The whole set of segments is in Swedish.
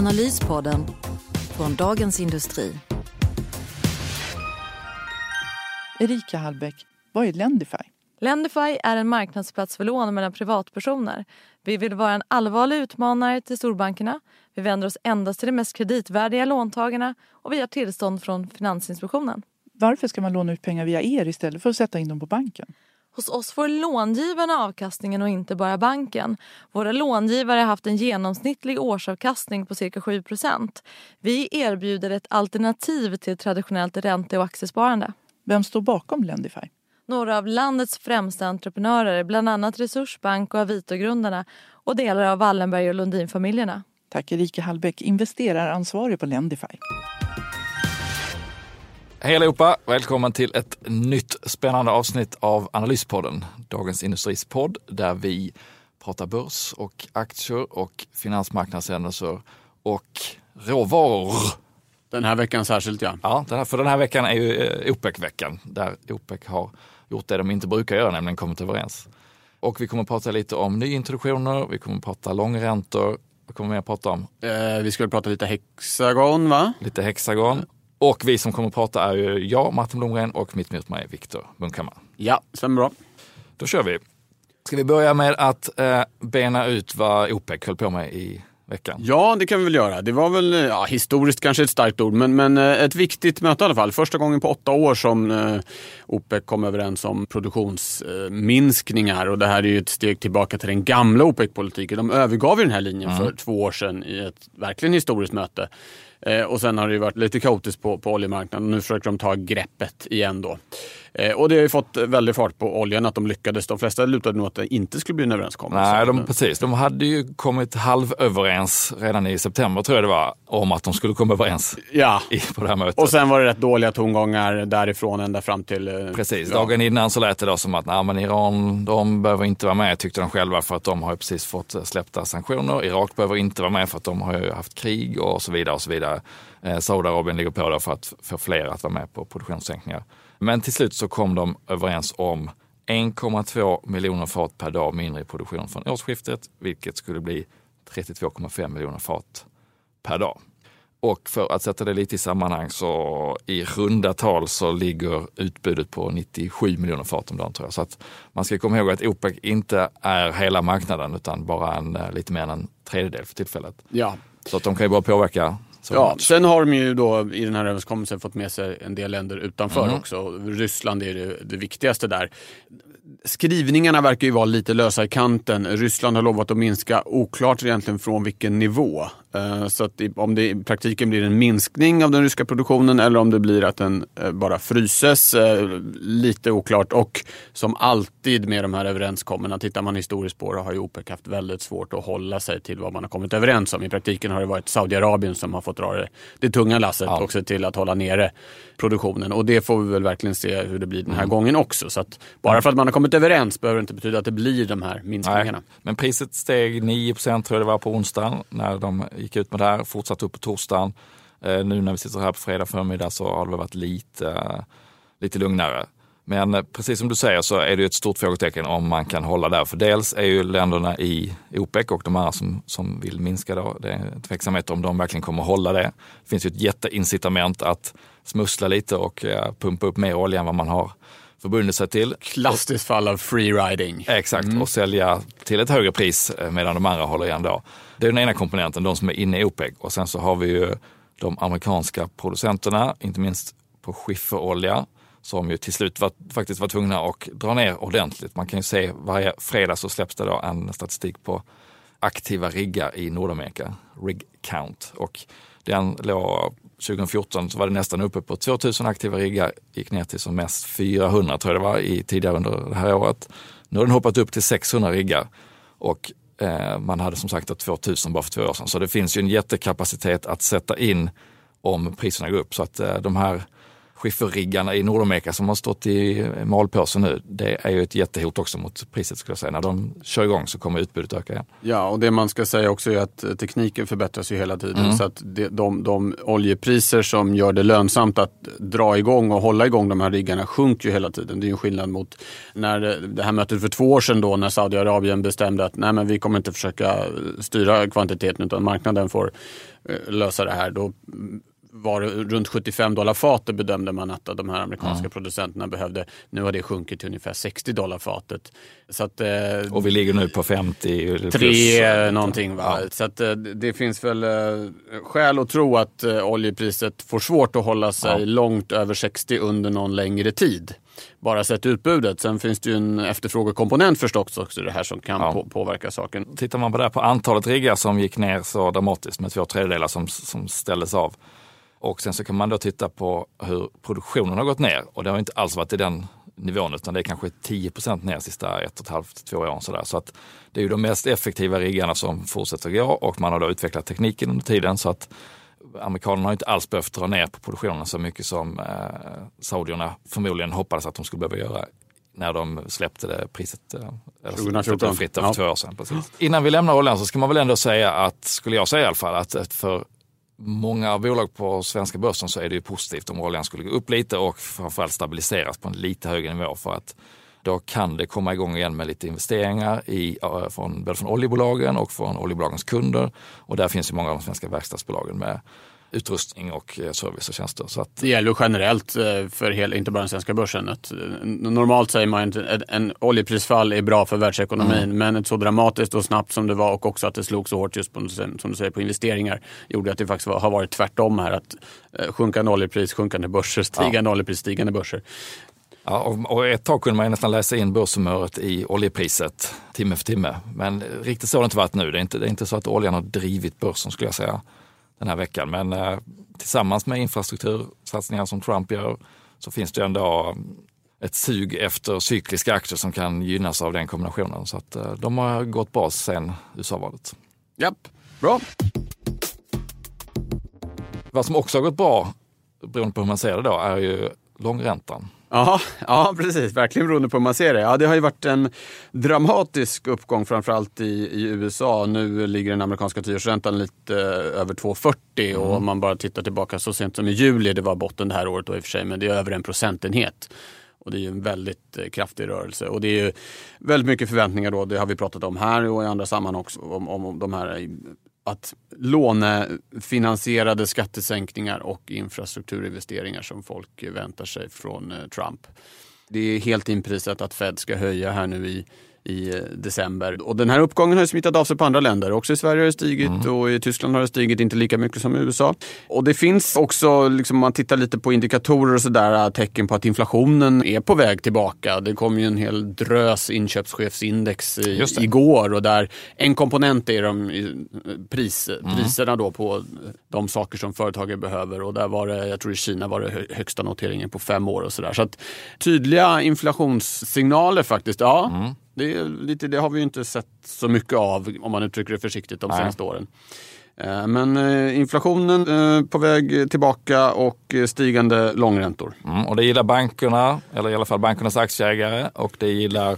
Analyspodden från Dagens Industri. Erika Hallbäck, vad är Lendify? Lendify är en marknadsplats för lån mellan privatpersoner. Vi vill vara en allvarlig utmanare till storbankerna. Vi vänder oss endast till de mest kreditvärdiga låntagarna och vi har tillstånd från Finansinspektionen. Varför ska man låna ut pengar via er istället för att sätta in dem på banken? Hos oss får långivarna avkastningen och inte bara banken. Våra långivare har haft en genomsnittlig årsavkastning på cirka 7% Vi erbjuder ett alternativ till traditionellt ränte och aktiesparande. Vem står bakom Lendify? Några av landets främsta entreprenörer, bland annat Resursbank och Avito-grundarna och delar av Wallenberg och Lundin-familjerna. Tack Erika Hallbäck, investeraransvarig på Lendify. Hej allihopa! Välkommen till ett nytt spännande avsnitt av Analyspodden, Dagens Industris podd där vi pratar börs och aktier och finansmarknadshändelser och råvaror. Den här veckan särskilt ja. Ja, den här, för den här veckan är ju eh, OPEC-veckan där OPEC har gjort det de inte brukar göra, nämligen kommit överens. Och vi kommer att prata lite om nyintroduktioner, vi kommer att prata långräntor, vad kommer vi att prata om? Eh, vi skulle prata lite Hexagon va? Lite Hexagon. Och vi som kommer att prata är ju jag, Martin Blomgren och mitt emot mig Viktor Munkhammar. Ja, stämmer bra. Då kör vi. Ska vi börja med att eh, bena ut vad OPEC höll på med i veckan? Ja, det kan vi väl göra. Det var väl, ja, historiskt kanske ett starkt ord, men, men eh, ett viktigt möte i alla fall. Första gången på åtta år som eh, OPEC kom överens om produktionsminskningar och det här är ju ett steg tillbaka till den gamla OPEC-politiken. De övergav ju den här linjen mm. för två år sedan i ett verkligen historiskt möte. Eh, och sen har det ju varit lite kaotiskt på, på oljemarknaden. Nu försöker de ta greppet igen då. Eh, och det har ju fått väldigt fart på oljan att de lyckades. De flesta lutade nog att det inte skulle bli en överenskommelse. Nej, de, precis. De hade ju kommit halvöverens redan i september tror jag det var, om att de skulle komma överens ja. i, på det här mötet. Och sen var det rätt dåliga tongångar därifrån ända fram till... Eh, precis, ja. dagen innan så lät det då som att nej, men Iran, de behöver inte vara med tyckte de själva för att de har precis fått släppta sanktioner. Irak behöver inte vara med för att de har ju haft krig och så vidare och så vidare. Eh, Saudiarabien ligger på för att få fler att vara med på produktionssänkningar. Men till slut så kom de överens om 1,2 miljoner fat per dag mindre i produktion från årsskiftet, vilket skulle bli 32,5 miljoner fat per dag. Och för att sätta det lite i sammanhang så i runda tal så ligger utbudet på 97 miljoner fat om dagen tror jag. Så att man ska komma ihåg att OPEC inte är hela marknaden utan bara en, eh, lite mer än en tredjedel för tillfället. Ja. Så att de kan ju bara påverka ja, sen har de ju då i den här överenskommelsen fått med sig en del länder utanför mm. också. Ryssland är det, det viktigaste där skrivningarna verkar ju vara lite lösa i kanten. Ryssland har lovat att minska, oklart egentligen från vilken nivå. Eh, så att om det i praktiken blir en minskning av den ryska produktionen eller om det blir att den eh, bara fryses, eh, lite oklart. Och som alltid med de här överenskommena, tittar man historiskt på det har ju OPEC haft väldigt svårt att hålla sig till vad man har kommit överens om. I praktiken har det varit Saudiarabien som har fått dra det, det tunga lasset ja. också till att hålla nere produktionen. Och det får vi väl verkligen se hur det blir den här mm. gången också. Så att bara för att man har kommit överens behöver det inte betyda att det blir de här minskningarna. Nej, men priset steg 9 tror jag det var på onsdagen när de gick ut med det här. fortsatte upp på torsdagen. Eh, nu när vi sitter här på fredag förmiddag så har det varit lite, eh, lite lugnare. Men eh, precis som du säger så är det ett stort frågetecken om man kan hålla där. För dels är ju länderna i OPEC och de andra som, som vill minska då, det är tveksamhet om de verkligen kommer hålla det. Det finns ju ett jätteincitament att smussla lite och pumpa upp mer olja än vad man har förbundit sig till. Klassiskt fall av free riding. Exakt, mm. och sälja till ett högre pris eh, medan de andra håller igen då. Det är den ena komponenten, de som är inne i OPEC. Och sen så har vi ju de amerikanska producenterna, inte minst på skifferolja, som ju till slut var, faktiskt var tvungna att dra ner ordentligt. Man kan ju se varje fredag så släpps det då en statistik på aktiva riggar i Nordamerika, rig count. Och den låg 2014 så var det nästan uppe på 2000 aktiva riggar, gick ner till som mest 400 tror jag det var i, tidigare under det här året. Nu har den hoppat upp till 600 riggar och Eh, man hade som sagt 2000 bara för två år sedan. Så det finns ju en jättekapacitet att sätta in om priserna går upp. Så att eh, de här skifferriggarna i Nordamerika som har stått i malpåse nu, det är ju ett jättehot också mot priset skulle jag säga. När de kör igång så kommer utbudet öka igen. Ja, och det man ska säga också är att tekniken förbättras ju hela tiden. Mm. Så att det, de, de oljepriser som gör det lönsamt att dra igång och hålla igång de här riggarna sjunker ju hela tiden. Det är ju en skillnad mot när det här mötet för två år sedan då när Saudiarabien bestämde att nej men vi kommer inte försöka styra kvantiteten utan marknaden får eh, lösa det här. Då var runt 75 dollar fatet bedömde man att de här amerikanska mm. producenterna behövde. Nu har det sjunkit till ungefär 60 dollar fatet. Så att, eh, och vi ligger nu på 50 plus. 3 någonting. Va? Ja. Så att, eh, det finns väl eh, skäl att tro att oljepriset får svårt att hålla sig ja. långt över 60 under någon längre tid bara sett utbudet. Sen finns det ju en efterfrågekomponent förstås också det här som kan ja. på, påverka saken. Tittar man på det på antalet riggar som gick ner så dramatiskt med två tredjedelar som, som ställdes av och sen så kan man då titta på hur produktionen har gått ner och det har inte alls varit i den nivån utan det är kanske 10% ner sista ett och ett halvt, två åren. Sådär. Så att det är ju de mest effektiva riggarna som fortsätter gå och man har då utvecklat tekniken under tiden så att amerikanerna har inte alls behövt dra ner på produktionen så mycket som eh, saudierna förmodligen hoppades att de skulle behöva göra när de släppte det priset eh, 2014. fritt för ja. två år sedan. Precis. Innan vi lämnar oljan så ska man väl ändå säga att, skulle jag säga i alla fall, att för många bolag på svenska börsen så är det ju positivt om oljan skulle gå upp lite och framförallt stabiliseras på en lite högre nivå för att då kan det komma igång igen med lite investeringar i, eh, från, både från oljebolagen och från oljebolagens kunder. Och där finns ju många av de svenska verkstadsbolagen med utrustning och eh, service och tjänster. Så att... Det gäller generellt eh, för hela, inte bara den svenska börsen. Att, eh, normalt säger man att en oljeprisfall är bra för världsekonomin mm. men ett så dramatiskt och snabbt som det var och också att det slog så hårt just på, som du säger, på investeringar gjorde att det faktiskt var, har varit tvärtom här. Att sjunkande oljepris, sjunkande börser, stigande ja. oljepris, stigande börser. Ja, och ett tag kunde man nästan läsa in börshumöret i oljepriset timme för timme. Men riktigt så har det inte varit nu. Det är inte, det är inte så att oljan har drivit börsen skulle jag säga den här veckan. Men eh, tillsammans med infrastruktursatsningar som Trump gör så finns det ändå ett sug efter cykliska aktier som kan gynnas av den kombinationen. Så att eh, de har gått bra sen USA-valet. Japp, bra. Vad som också har gått bra, beroende på hur man ser det då, är ju långräntan. Ja, ja, precis. Verkligen beroende på hur man ser det. Ja, det har ju varit en dramatisk uppgång framförallt i, i USA. Nu ligger den amerikanska tioårsräntan lite eh, över 2,40 mm. och om man bara tittar tillbaka så sent som i juli, det var botten det här året då i och för sig, men det är över en procentenhet. Och det är ju en väldigt eh, kraftig rörelse. Och det är ju väldigt mycket förväntningar då, det har vi pratat om här och i andra sammanhang också, om, om de här att lånefinansierade skattesänkningar och infrastrukturinvesteringar som folk väntar sig från eh, Trump. Det är helt inprisat att Fed ska höja här nu i i eh, december. Och den här uppgången har smittat av sig på andra länder. Också i Sverige har det stigit mm. och i Tyskland har det stigit, inte lika mycket som i USA. Och det finns också, liksom, om man tittar lite på indikatorer och sådär, äh, tecken på att inflationen är på väg tillbaka. Det kom ju en hel drös inköpschefsindex i, igår och där en komponent är de pris, mm. priserna då på de saker som företagen behöver och där var det, jag tror i Kina var det högsta noteringen på fem år och sådär. Så att tydliga inflationssignaler faktiskt, ja. Mm. Det, lite, det har vi inte sett så mycket av om man uttrycker det försiktigt de Nej. senaste åren. Eh, men eh, inflationen eh, på väg tillbaka och stigande långräntor. Mm, och det gillar bankerna, eller i alla fall bankernas aktieägare och det gillar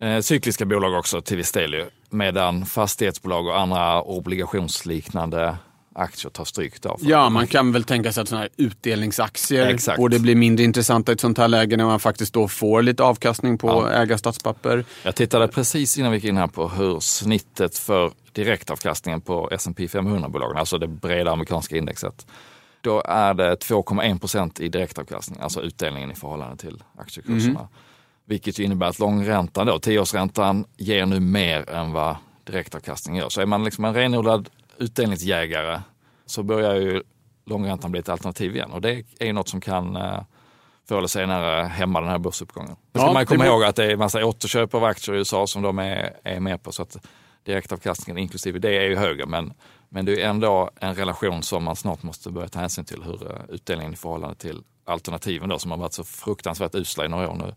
eh, cykliska bolag också till viss del. Medan fastighetsbolag och andra obligationsliknande aktier tar stryk av. Ja, man kan väl tänka sig att sådana här utdelningsaktier Exakt. borde bli mindre intressanta i ett sånt här läge när man faktiskt då får lite avkastning på ja. äga statspapper. Jag tittade precis innan vi gick in här på hur snittet för direktavkastningen på S&P 500-bolagen, alltså det breda amerikanska indexet, då är det 2,1 procent i direktavkastning, alltså utdelningen i förhållande till aktiekurserna. Mm. Vilket innebär att långräntan, då, tioårsräntan, ger nu mer än vad direktavkastningen gör. Så är man liksom en renodlad utdelningsjägare så börjar ju långräntan bli ett alternativ igen och det är ju något som kan eh, förr eller senare hämma den här börsuppgången. Då ska ja, man komma ihåg att det är massa återköp av aktier i USA som de är, är med på så att direktavkastningen inklusive det är ju högre men, men det är ändå en relation som man snart måste börja ta hänsyn till hur eh, utdelningen i förhållande till alternativen då som har varit så fruktansvärt usla i några år nu.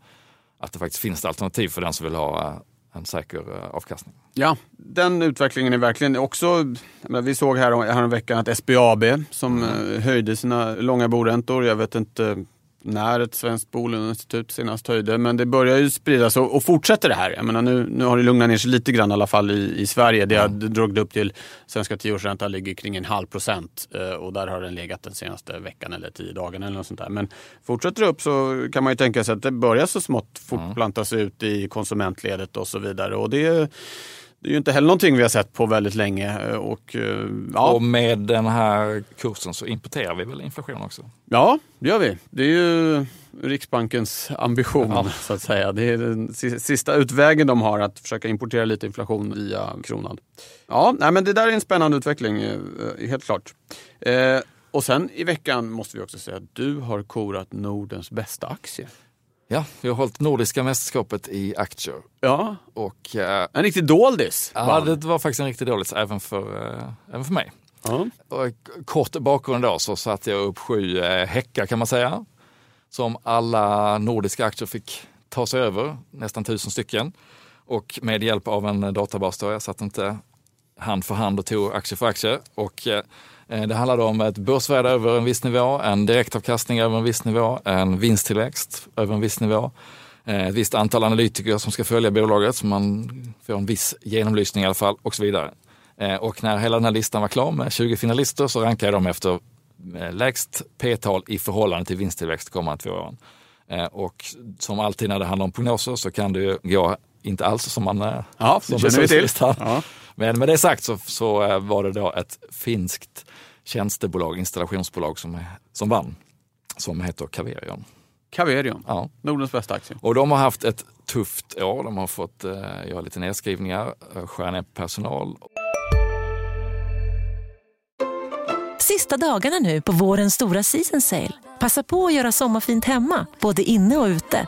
Att det faktiskt finns alternativ för den som vill ha en säker eh, avkastning. Ja, den utvecklingen är verkligen också... Vi såg här, här en veckan att SBAB som mm. höjde sina långa boräntor. Jag vet inte när ett svenskt bolåneinstitut senast höjde. Men det börjar ju spridas och, och fortsätter det här. Jag menar, nu, nu har det lugnat ner sig lite grann i alla fall i, i Sverige. Det har mm. dragit upp till svenska tioårsräntan ligger kring en halv procent eh, och där har den legat den senaste veckan eller tio dagarna eller något sånt där. Men fortsätter det upp så kan man ju tänka sig att det börjar så smått mm. ut i konsumentledet och så vidare. Och det det är ju inte heller någonting vi har sett på väldigt länge. Eh, och, eh, ja. och med den här kursen så importerar vi väl inflation också? Ja, det gör vi. Det är ju Riksbankens ambition ja. så att säga. Det är den sista utvägen de har att försöka importera lite inflation via kronan. Ja, nej, men det där är en spännande utveckling, eh, helt klart. Eh, och sen i veckan måste vi också säga att du har korat Nordens bästa aktie. Ja, vi har hållit Nordiska mästerskapet i aktier. Ja, och, eh, en riktig doldis. Ja, det var faktiskt en riktig doldis även för, eh, även för mig. Uh och, kort bakgrund då så satte jag upp sju eh, häckar kan man säga. Som alla nordiska aktier fick ta sig över, nästan tusen stycken. Och med hjälp av en databas då, jag satt inte hand för hand och tog aktie för aktie. Och, Eh, det handlade om ett börsvärde över en viss nivå, en direktavkastning över en viss nivå, en vinsttillväxt över en viss nivå, eh, ett visst antal analytiker som ska följa bolaget så man får en viss genomlysning i alla fall och så vidare. Eh, och när hela den här listan var klar med 20 finalister så rankade jag dem efter lägst P-tal i förhållande till vinsttillväxt kommande två åren. Och som alltid när det handlar om prognoser så kan det ju gå inte alls som man ja, som känner vi till. Ja. Men med det sagt så, så var det då ett finskt tjänstebolag, installationsbolag som, som vann, som heter Caverion. Caverion, ja. Nordens bästa aktie. Och de har haft ett tufft år. De har fått eh, göra lite nedskrivningar, eh, skära ner personal. Sista dagarna nu på vårens stora season sale. Passa på att göra sommarfint hemma, både inne och ute.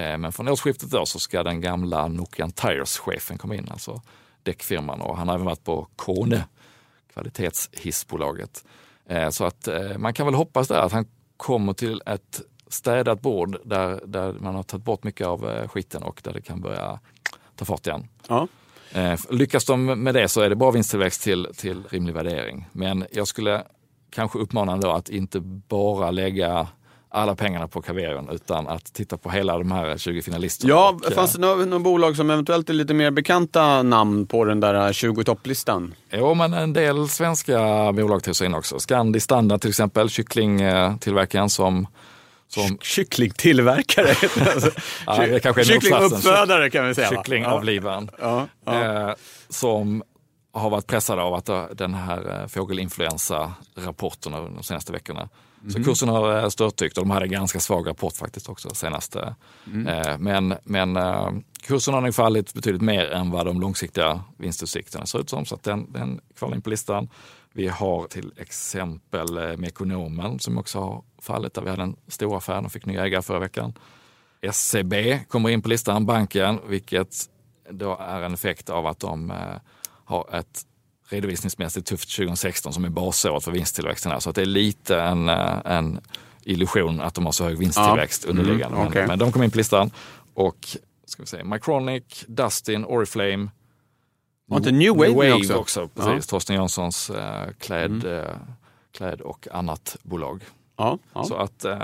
men från årsskiftet då så ska den gamla Nokian Tires-chefen komma in, alltså däckfirman. Och han har även varit på Kone, kvalitetshissbolaget. Eh, så att eh, man kan väl hoppas där att han kommer till ett städat bord där, där man har tagit bort mycket av eh, skiten och där det kan börja ta fart igen. Ja. Lyckas de med det så är det bra vinsttillväxt till, till rimlig värdering. Men jag skulle kanske uppmana då att inte bara lägga alla pengarna på Caverion utan att titta på hela de här 20 finalisterna. Ja, och, fanns det några bolag som eventuellt är lite mer bekanta namn på den där 20 topplistan? Jo, men en del svenska bolag tog sig in också. Scandi Standard till exempel, kycklingtillverkaren som som... Kycklingtillverkare? ja, kanske är Kycklinguppfödare kan vi säga. Kycklingavlivaren. Ja. Ja. Eh, som har varit pressade av att den här eh, fågelinfluensa-rapporterna de senaste veckorna Mm. Så kursen har eh, störtdykt och de hade en ganska svag rapport faktiskt också senaste. Mm. Eh, men, men eh, kursen har nog fallit betydligt mer än vad de långsiktiga vinstutsikterna ser ut som. Så att den, den kvalar in på listan. Vi har till exempel Mekonomen som också har fallit där vi hade en stor affär och fick nya ägare förra veckan. SCB kommer in på listan, banken, vilket då är en effekt av att de har ett redovisningsmässigt tufft 2016 som är basåret för vinsttillväxten. Här. Så att det är lite en, eh, en illusion att de har så hög vinsttillväxt ja. underliggande. Mm, okay. men, men, de kom in på listan. Och ska vi säga, Mycronic, Dustin, Oriflame. Var inte New Wave, New Wave också? också precis. Ja. Torsten Janssons äh, kläd, mm. äh, kläd och annat bolag. Ja, ja. Så att äh,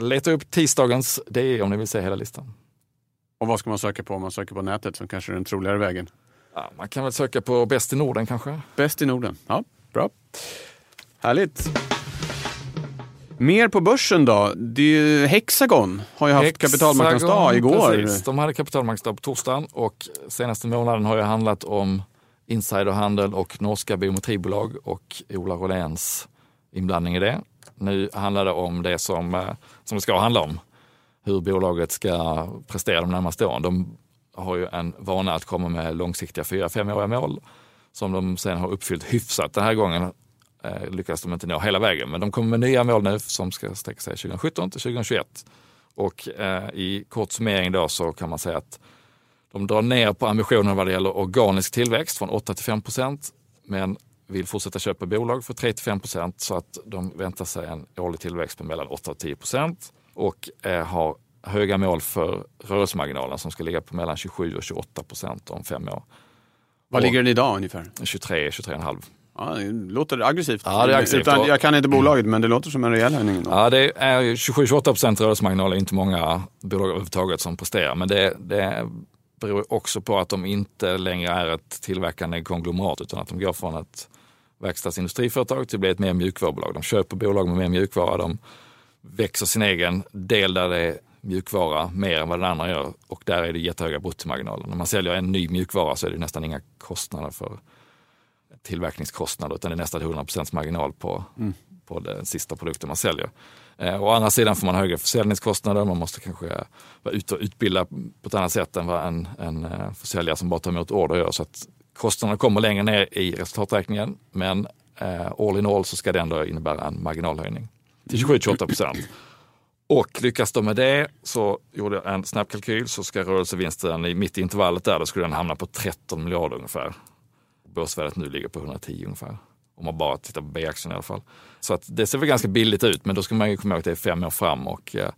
leta upp tisdagens DE om ni vill se hela listan. Och vad ska man söka på om man söker på nätet som kanske är den troligare vägen? Ja, man kan väl söka på Bäst i Norden kanske? Bäst i Norden, ja bra. Härligt. Mer på börsen då? Det, Hexagon har ju haft Hexagon, kapitalmarknadsdag igår. Precis. De hade kapitalmarknadsdag på torsdagen och senaste månaden har ju handlat om insiderhandel och norska biometribolag och Ola Rolléns inblandning i det. Nu handlar det om det som, eh, som det ska handla om. Hur bolaget ska prestera de närmaste åren. De har ju en vana att komma med långsiktiga fyra, femåriga mål som de sen har uppfyllt hyfsat. Den här gången eh, lyckas de inte nå hela vägen, men de kommer med nya mål nu som ska sträcka sig 2017 till 2021. Och eh, i kort summering då så kan man säga att de drar ner på ambitionen vad det gäller organisk tillväxt från 8 till 5 procent, men vill fortsätta köpa bolag för 3 till 5 procent så att de väntar sig en årlig tillväxt på mellan 8 och 10 procent och eh, har höga mål för rörelsemarginalen som ska ligga på mellan 27 och 28 procent om fem år. Vad ligger den idag ungefär? 23, 23,5. Ja, det låter aggressivt. Ja, det är aggressivt. Utan, jag kan inte bolaget, men det låter som en rejäl höjning. Ja, det är 27-28 procent rörelsemarginal är inte många bolag överhuvudtaget som presterar, men det, det beror också på att de inte längre är ett tillverkande konglomerat utan att de går från ett verkstadsindustriföretag till att bli ett mer mjukvarubolag. De köper bolag med mer mjukvara, de växer sin egen del där det mjukvara mer än vad den andra gör och där är det jättehöga bruttomarginaler. När man säljer en ny mjukvara så är det nästan inga kostnader för tillverkningskostnader utan det är nästan 100% marginal på, mm. på den sista produkten man säljer. Eh, å andra sidan får man högre försäljningskostnader, man måste kanske vara ute och utbilda på ett annat sätt än vad en, en eh, försäljare som bara tar emot order gör. Så att kostnaderna kommer längre ner i resultaträkningen men eh, all in all så ska det ändå innebära en marginalhöjning till 27-28 procent. Och lyckas de med det så gjorde jag en snabb kalkyl så ska rörelsevinsten i mitt intervallet där, då skulle den hamna på 13 miljarder ungefär. Börsvärdet nu ligger på 110 ungefär. Om man bara tittar på B-aktien i alla fall. Så att det ser väl ganska billigt ut men då ska man ju komma ihåg att det är fem år fram. Och, eh,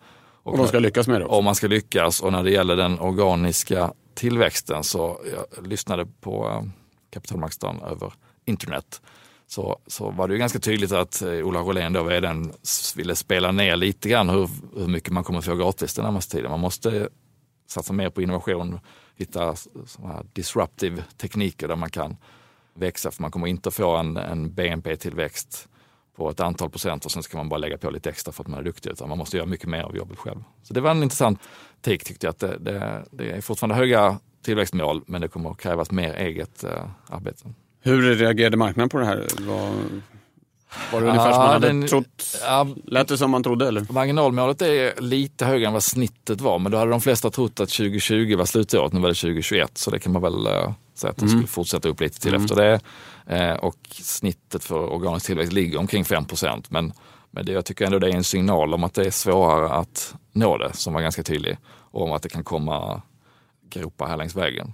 och, och de ska lyckas med det också. Om man ska lyckas och när det gäller den organiska tillväxten så jag lyssnade på eh, kapitalmarknadsdagen över internet så, så var det ju ganska tydligt att eh, Ola Rolén, då vdn, ville spela ner lite grann hur, hur mycket man kommer få gratis den närmaste tiden. Man måste satsa mer på innovation, hitta disruptive tekniker där man kan växa, för man kommer inte få en, en BNP-tillväxt på ett antal procent och sen ska man bara lägga på lite extra för att man är duktig, utan man måste göra mycket mer av jobbet själv. Så det var en intressant take tyckte jag, att det, det, det är fortfarande höga tillväxtmål, men det kommer att krävas mer eget eh, arbete. Hur reagerade marknaden på det här? Var, var det ungefär som man hade den, trott? Ja, Lät det som man trodde eller? Marginalmålet är lite högre än vad snittet var, men då hade de flesta trott att 2020 var slutåret, nu var det 2021, så det kan man väl uh, säga att de mm. skulle fortsätta upp lite till mm. efter det. Uh, och snittet för organisk tillväxt ligger omkring 5 procent, men, men det, jag tycker ändå det är en signal om att det är svårare att nå det, som var ganska tydlig, och om att det kan komma gropar här längs vägen.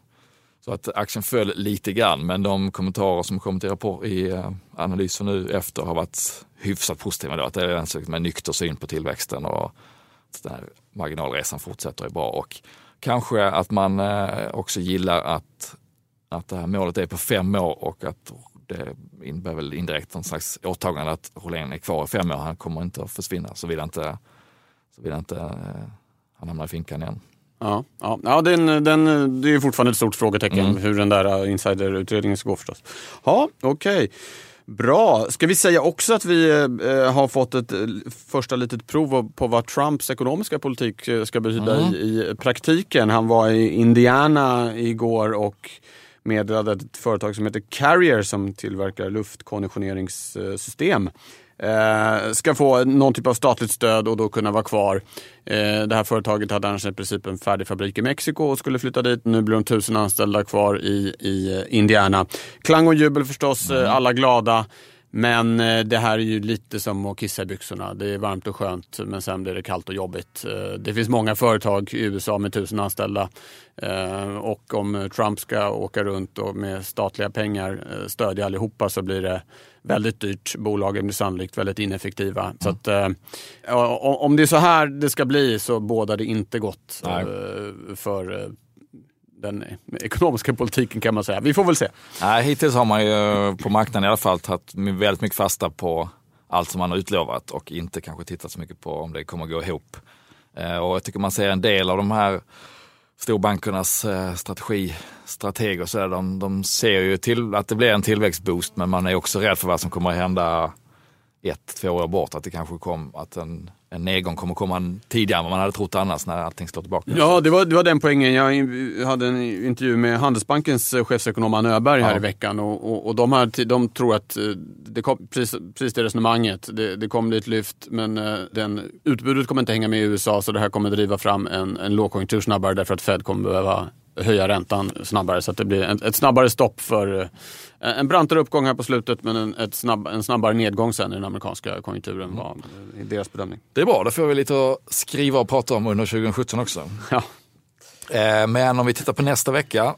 Så att aktien föll lite grann, men de kommentarer som kommit i, rapport, i analysen nu efter har varit hyfsat positiva. Då, att det är en med nykter syn på tillväxten och att den här marginalresan fortsätter är bra. Och kanske att man eh, också gillar att, att det här målet är på fem år och att det innebär väl indirekt någon slags åtagande att Rolén är kvar i fem år. Han kommer inte att försvinna såvida inte, såvida inte eh, han hamnar i finkan igen. Ja, ja. ja den, den, det är fortfarande ett stort frågetecken mm. hur den där insiderutredningen ska gå förstås. Ja, okej. Okay. Bra. Ska vi säga också att vi eh, har fått ett eh, första litet prov på vad Trumps ekonomiska politik eh, ska betyda mm. i, i, praktiken. Han var i Indiana igår och meddelade att ett företag som heter Carrier som tillverkar luftkonditioneringssystem eh, ska få någon typ av statligt stöd och då kunna vara kvar. Eh, det här företaget hade annars i princip en färdig fabrik i Mexiko och skulle flytta dit. Nu blir de tusen anställda kvar i, i Indiana. Klang och jubel förstås, mm. alla glada. Men eh, det här är ju lite som att kissa i byxorna. Det är varmt och skönt men sen blir det kallt och jobbigt. Eh, det finns många företag i USA med tusen anställda eh, och om Trump ska åka runt och med statliga pengar stödja allihopa så blir det väldigt dyrt. Bolagen blir sannolikt väldigt ineffektiva. Mm. Så att, om det är så här det ska bli så bådar det inte gott Nej. för den ekonomiska politiken kan man säga. Vi får väl se. Nej, hittills har man ju på marknaden i alla fall tagit väldigt mycket fasta på allt som man har utlovat och inte kanske tittat så mycket på om det kommer gå ihop. Eh, och jag tycker man ser en del av de här storbankernas eh, strategi, strateger, så där, de, de ser ju till att det blir en tillväxtboost men man är också rädd för vad som kommer att hända ett, två år bort. Att det kanske kom, att en en nedgång kommer komma tidigare än vad man hade trott annars när allting slår tillbaka. Ja, det var, det var den poängen. Jag hade en intervju med Handelsbankens chefsekonom Anna Öberg här ja. i veckan och, och, och de, här, de tror att eh, det kom, precis, precis det resonemanget. Det, det bli ett lyft men eh, den, utbudet kommer inte hänga med i USA så det här kommer driva fram en, en lågkonjunktur snabbare därför att Fed kommer behöva höja räntan snabbare så att det blir ett, ett snabbare stopp för eh, en brantare uppgång här på slutet men en, ett snabb, en snabbare nedgång sen i den amerikanska konjunkturen var i deras bedömning. Det är bra, då får vi lite att skriva och prata om under 2017 också. Ja. Eh, Men om vi tittar på nästa vecka,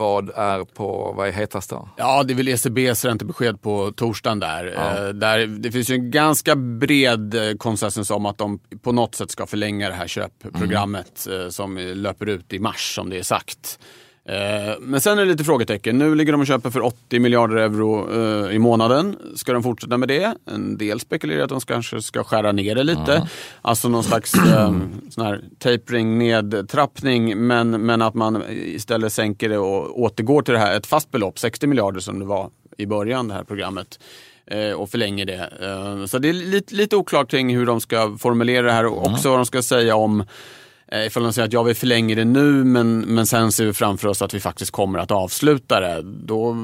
vad är på, vad är hetast då? Ja, det är väl ECBs räntebesked på torsdagen där. Ja. Eh, där det finns ju en ganska bred eh, konsensus om att de på något sätt ska förlänga det här köpprogrammet eh, som löper ut i mars som det är sagt. Eh, Men sen är det lite frågetecken. Nu ligger de och köper för 80 miljarder euro eh, i månaden. Ska de fortsätta med det? En del spekulerar att de kanske ska skära ner det lite. Alltså någon slags eh, sån här tapering, nedtrappning. Men, men att man istället sänker det och återgår till det här, ett fast belopp, 60 miljarder som det var i början, det här programmet och förlänger det. Så det är lite, lite oklart kring hur de ska formulera det här och också vad de ska säga om Ifall de säger att ja, vi förlänger det nu men, men sen ser vi framför oss att vi faktiskt kommer att avsluta det. Då,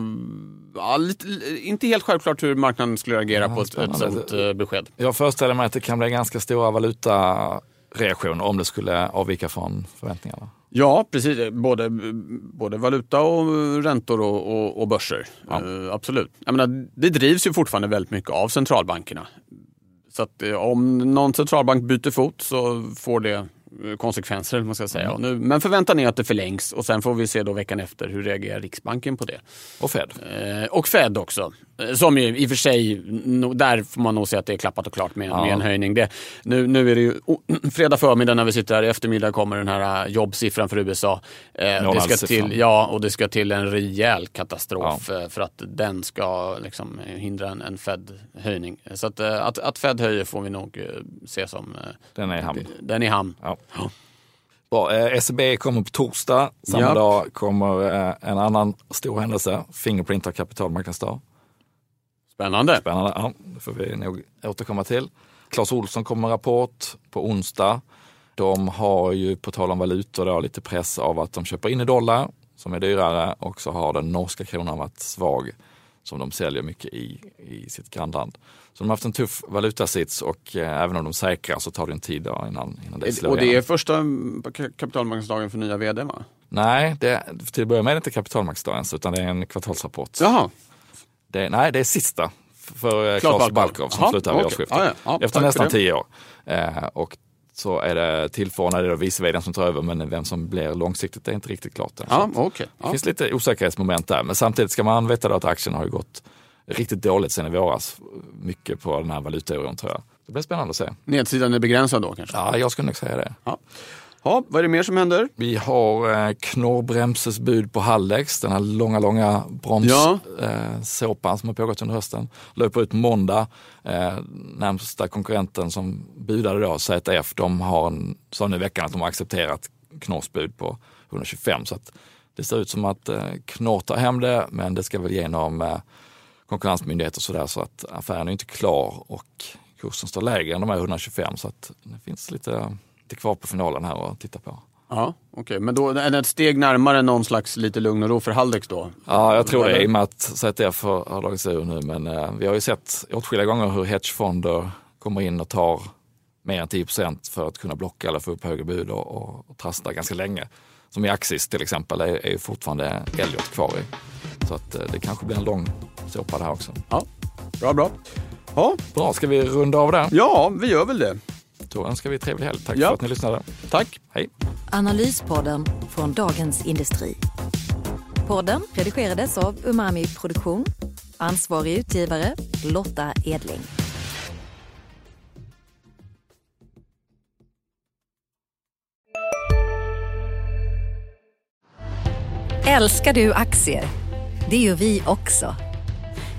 ja, lite, inte helt självklart hur marknaden skulle reagera på ett, ett sånt eh, besked. Jag föreställer mig att det kan bli ganska stora valutareaktioner om det skulle avvika från förväntningarna. Ja, precis. Både, både valuta och räntor och, och, och börser. Ja. Eh, absolut. Jag menar, det drivs ju fortfarande väldigt mycket av centralbankerna. Så att eh, om någon centralbank byter fot så får det eh, konsekvenser. Man ska säga. Och nu, men förväntan är att det förlängs och sen får vi se då veckan efter hur reagerar Riksbanken på det. Och Fed. Eh, och Fed också. Eh, Som ju i och för sig, no, där får man nog säga att det är klappat och klart med, Ja. med en höjning. Det, nu, nu är det ju oh, fredag förmiddag när vi sitter här, i eftermiddag kommer den här eh, jobbsiffran för USA. Eh, det ska till, ja, och det ska till en rejäl katastrof eh, för att den ska liksom, hindra en, en Fed-höjning. Så att, att, att Fed höjer får vi nog se som Den är i hamn. den i hamn. Ja. Bra. Eh, SEB kommer på torsdag. Samma Ja. dag kommer eh, en annan stor händelse. Fingerprint har kapitalmarknadsdag. Spännande. Spännande. Ja, det får vi nog återkomma till. Clas Olsson kommer med rapport på onsdag. De har ju på tal om valutor då, lite press av att de köper in i dollar som är dyrare och så har den norska kronan varit svag som de säljer mycket i, i sitt grannland. Så de har haft en tuff valutasits och eh, även om de säkrar så tar det en tid då innan, innan det slår Och det är första ka- kapitalmarknadsdagen för nya vd va? Nej, det, till att börja med är det inte kapitalmarknadsdag ens utan det är en kvartalsrapport. Jaha. Det, nej, det är sista för eh, Claes Claes Balkov. Balkov som Jaha, slutar vid okej. årsskiftet. Ja, ja. Ja, Efter nästan tio år. Eh, och så är det tillförordnade, det är då vice vdn som tar över, men vem som blir långsiktigt är inte riktigt klart än. Så okej. Det finns lite osäkerhetsmoment där, men samtidigt ska man veta då att aktien har gått riktigt dåligt sen i våras. Mycket på den här valutaoron tror jag. Det blir spännande att se. Nedsidan är begränsad då kanske? Ja, jag skulle nog säga det. Ja. Ja, vad är det mer som händer? Vi har eh, Knorrbremses bud på Hallex, den här långa, långa Ja. bromssåpan eh, såpan som har pågått under hösten. Löper ut måndag. Eh, närmsta konkurrenten som budade då, ZF, de har en, sa nu i veckan att de har accepterat Knorrs bud på 125. Så att det ser ut som att eh, Knorr tar hem det, men det ska väl genom eh, konkurrensmyndigheter och sådär så att affären är inte klar och kursen står lägre än de här 125 så att det finns lite, lite kvar på finalen här att titta på. Ja, okej. Men då är det ett steg närmare någon slags lite lugn och ro för Haldex då? Ja, jag tror det i och med att ZF har, dragit sig ur nu. Men eh, vi har ju sett åtskilliga gånger hur hedgefonder kommer in och tar mer än 10% för att kunna blocka eller få upp högre bud och, och, och trassla ganska länge. Som i Axis till exempel är, är ju fortfarande Elliot kvar i. Så att eh, det kanske blir en lång såpa det här också. Ja, bra, bra. Ja, Bra, ska vi runda av där? ja vi gör väl det. Då önskar vi trevlig helg. Tack Ja. för att ni lyssnade. Tack. Hej! Analyspodden från Dagens Industri. Podden redigerades av Umami Produktion. Ansvarig utgivare Lotta Edling. Älskar du aktier? Det gör vi också.